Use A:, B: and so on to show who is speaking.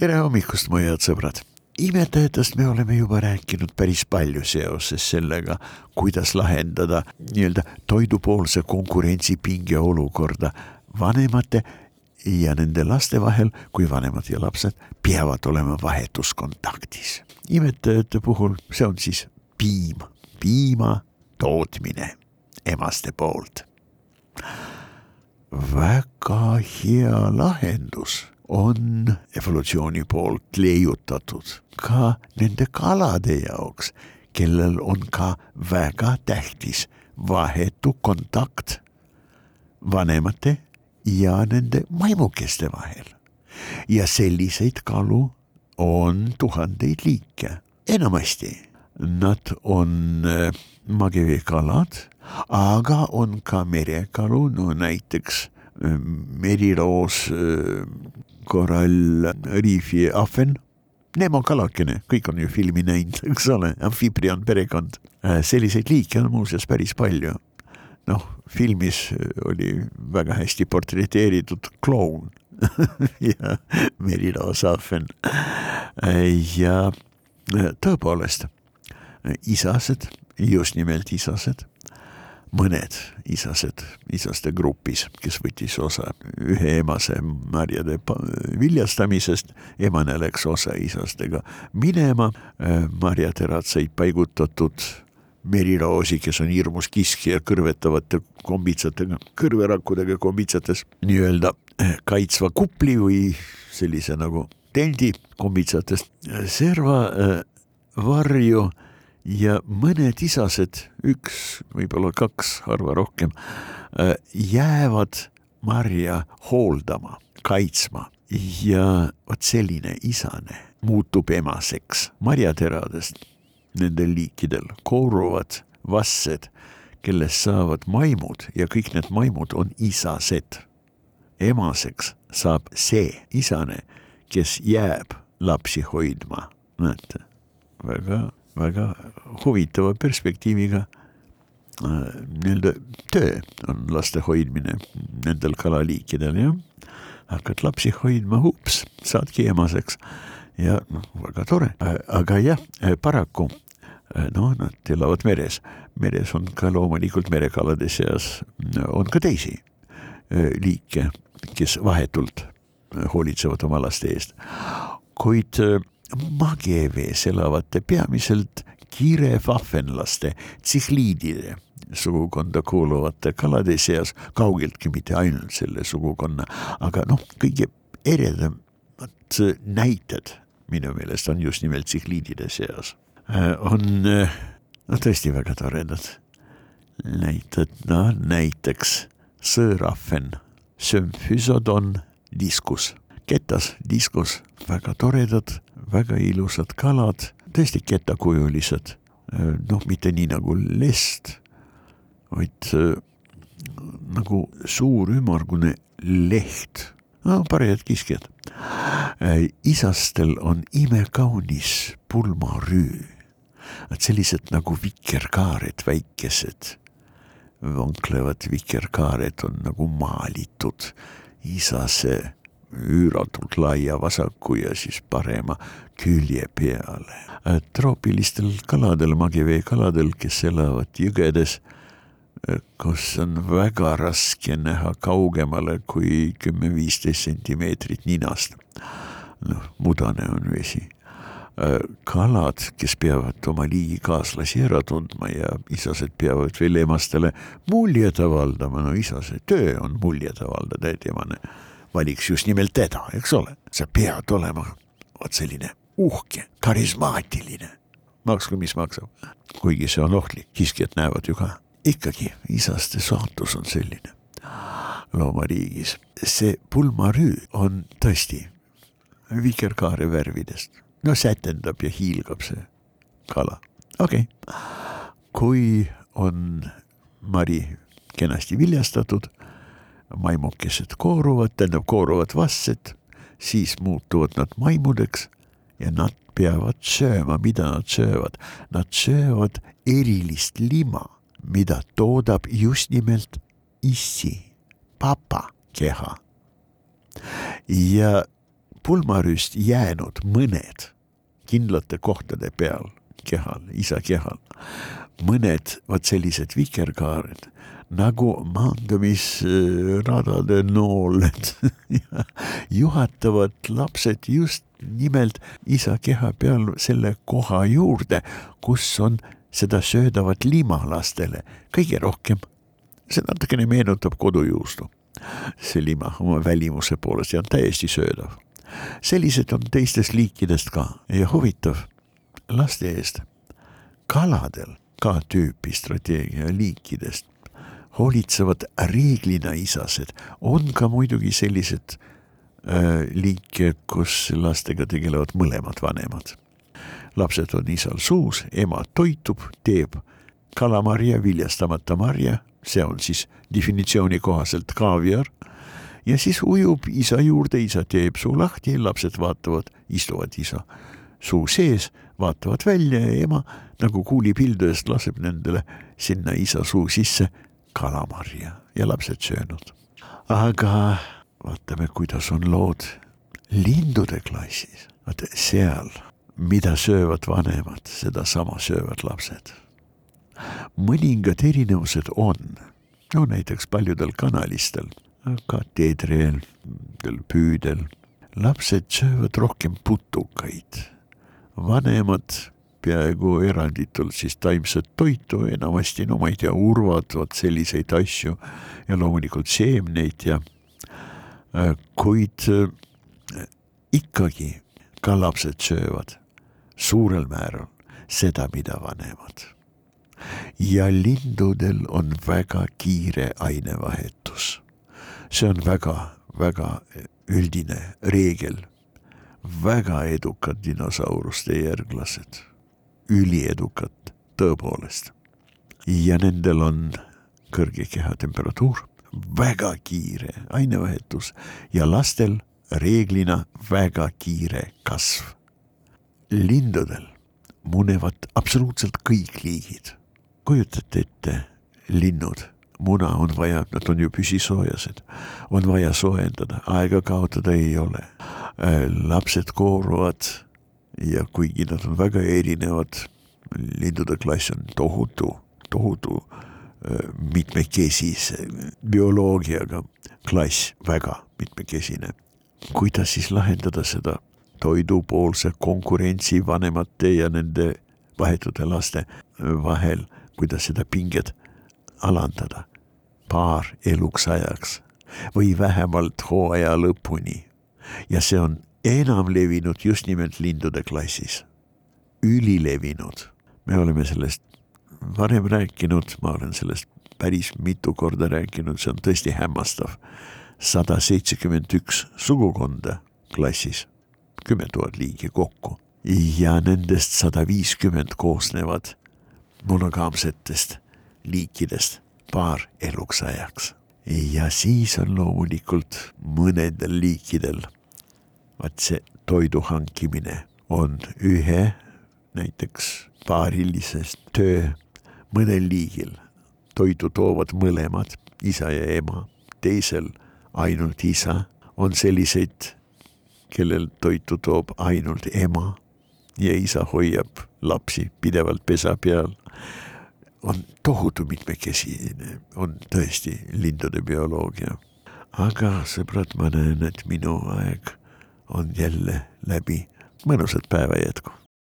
A: tere hommikust, mu head sõbrad! imetajatest me oleme juba rääkinud päris palju seoses sellega, kuidas lahendada nii-öelda toidupoolse konkurentsipinge olukorda vanemate ja nende laste vahel, kui vanemad ja lapsed peavad olema vahetuskontaktis. imetajate puhul see on siis piim, piima tootmine emaste poolt. väga hea lahendus on evolutsiooni poolt leiutatud ka nende kalade jaoks, kellel on ka väga tähtis vahetu kontakt vanemate ja nende maimukeste vahel. ja selliseid kalu on tuhandeid liike, enamasti nad on äh, mageveekalad, aga on ka merekalu, no näiteks meriroos äh, korall, riifi ahven. Nemo kalakene, kõik on ju filmi näinud, eks ole, amfiibrion perekond. Äh, selliseid liike on muuseas päris palju. noh, filmis oli väga hästi portreteeritud kloun ja Meriloos ahven. Äh, ja äh, tõepoolest, isased, just nimelt isased mõned isased, isaste grupis, kes võttis osa ühe emase marjade viljastamisest, emane läks osa isastega minema, marjaterad said paigutatud meriroosi, kes on hirmus kiskja kõrvetavate kombitsatega, kõrverakkudega kombitsates nii-öelda kaitsva kupli või sellise nagu tendi kombitsatest. Serva varju ja mõned isased, üks, võib-olla kaks, harva rohkem, äh, jäävad marja hooldama, kaitsma ja vot selline isane muutub emaseks. marjateradest nendel liikidel kooruvad vassed, kellest saavad maimud ja kõik need maimud on isased. emaseks saab see isane, kes jääb lapsi hoidma, näete, väga väga huvitava perspektiiviga. Äh, nii-öelda töö on laste hoidmine nendel kalaliikidel, jah. hakkad lapsi hoidma, ups, saadki emaseks. Ja noh, väga tore, äh, aga jah, äh, paraku noh, nad elavad meres, meres on ka loomulikult merekalade seas on ka teisi liike, kes vahetult hoolitsevad oma laste eest, kuid magevees elavate peamiselt kirefahvenlaste, tsihliidide sugukonda kuuluvate kalade seas, kaugeltki mitte ainult selle sugukonna, aga noh, kõige eredamad näited minu meelest on just nimelt tsihliidide seas. on noh, tõesti väga toredad näited, no näiteks sõõrahven, sümfüsodon discus, ketas discus, väga toredad väga ilusad kalad, tõesti ketakujulised, noh, mitte nii nagu lest, vaid nagu suur ümmargune leht, no parajad kiskjad. isastel on imekaunis pulmarüü, et sellised nagu vikerkaared, väikesed, vanklevad vikerkaared on nagu maalitud isase üüratult laia vasaku ja siis parema külje peale. troopilistel kaladel, magiveekaladel, kes elavad jõgedes, kus on väga raske näha kaugemale kui kümme-viisteist sentimeetrit ninast. noh, mudane on vesi kalad, kes peavad oma liigikaaslasi ära tundma ja isased peavad veel emastele muljet avaldama, no isase töö on muljet avaldada, et emane valiks just nimelt teda, eks ole. sa pead olema vot selline uhke, karismaatiline, maksku mis maksab. kuigi see on ohtlik, kiskjad näevad ju ka. ikkagi isaste saatus on selline loomariigis. see pulmarüü on tõesti vikerkaare värvidest. no sätendab ja hiilgab see kala, okei okay.. kui on mari kenasti viljastatud maimukesed kooruvad, tähendab kooruvad vastsed, siis muutuvad nad maimudeks ja nad peavad sööma, mida nad söövad. Nad söövad erilist lima, mida toodab just nimelt issi, papa keha. ja pulmarüüst jäänud mõned kindlate kohtade peal kehal, isa kehal, mõned vot sellised vikerkaared nagu maandumisradade nooled juhatavad lapsed just nimelt isa keha peal selle koha juurde, kus on seda söödavat lima lastele kõige rohkem. see natukene meenutab kodujuustu. see lima oma välimuse poolest ja on täiesti söödav. sellised on teistest liikidest ka ja huvitav laste eest. kaladel ka tüüpi strateegia liikidest hoolitsevad reeglina isased, on ka muidugi sellised äh, liike, kus lastega tegelevad mõlemad vanemad. lapsed on isal suus, ema toitub, teeb kalamarja, viljastamata marja, see on siis definitsiooni kohaselt kaaviar ja siis ujub isa juurde, isa teeb suu lahti, lapsed vaatavad, istuvad isa suu sees, vaatavad välja ja ema nagu kuulipildujast laseb nendele sinna isa suu sisse kalamarja ja lapsed söönud. aga vaatame, kuidas on lood lindude klassis, vaata seal, mida söövad vanemad, sedasama söövad lapsed. mõningad erinevused on, no näiteks paljudel kanalistel, kateedril, püüdel, lapsed söövad rohkem putukaid, vanemad peaaegu eranditult siis taimset toitu, enamasti no ma ei tea, urvad, vot selliseid asju ja loomulikult seemneid ja äh, kuid äh, ikkagi ka lapsed söövad suurel määral seda, mida vanemad. ja lindudel on väga kiire ainevahetus. see on väga-väga üldine reegel. väga edukad dinosauruste järglased üliedukad, tõepoolest. ja nendel on kõrge kehatemperatuur, väga kiire ainevahetus ja lastel reeglina väga kiire kasv. lindudel munevad absoluutselt kõik liigid. kujutate ette, linnud, muna on vaja, nad on ju püsisoojased, on vaja soojendada, aega kaotada ei ole. lapsed kooruvad ja kuigi nad on väga erinevad, lindude klass on tohutu, tohutu mitmekesise bioloogiaga klass, väga mitmekesine. kuidas siis lahendada seda toidupoolse konkurentsi vanemate ja nende vahetute laste vahel, kuidas seda pinget alandada paar eluks ajaks või vähemalt hooaja lõpuni. ja see on enam levinud just nimelt lindude klassis. ülilevinud, me oleme sellest varem rääkinud, ma olen sellest päris mitu korda rääkinud, see on tõesti hämmastav. sada seitsekümmend üks sugukonda klassis, kümme tuhat liigi kokku ja nendest sada viiskümmend koosnevad monogaamsetest liikidest paar eluks ajaks. ja siis on loomulikult mõnedel liikidel vaat see toidu hankimine on ühe näiteks paarilisest töö mõnel liigil. toidu toovad mõlemad, isa ja ema, teisel ainult isa, on selliseid, kellel toitu toob ainult ema ja isa hoiab lapsi pidevalt pesa peal. on tohutu mitmekesine, on tõesti lindude bioloogia. aga sõbrad, ma näen, et minu aeg on jälle läbi. mõnusat päeva jätku.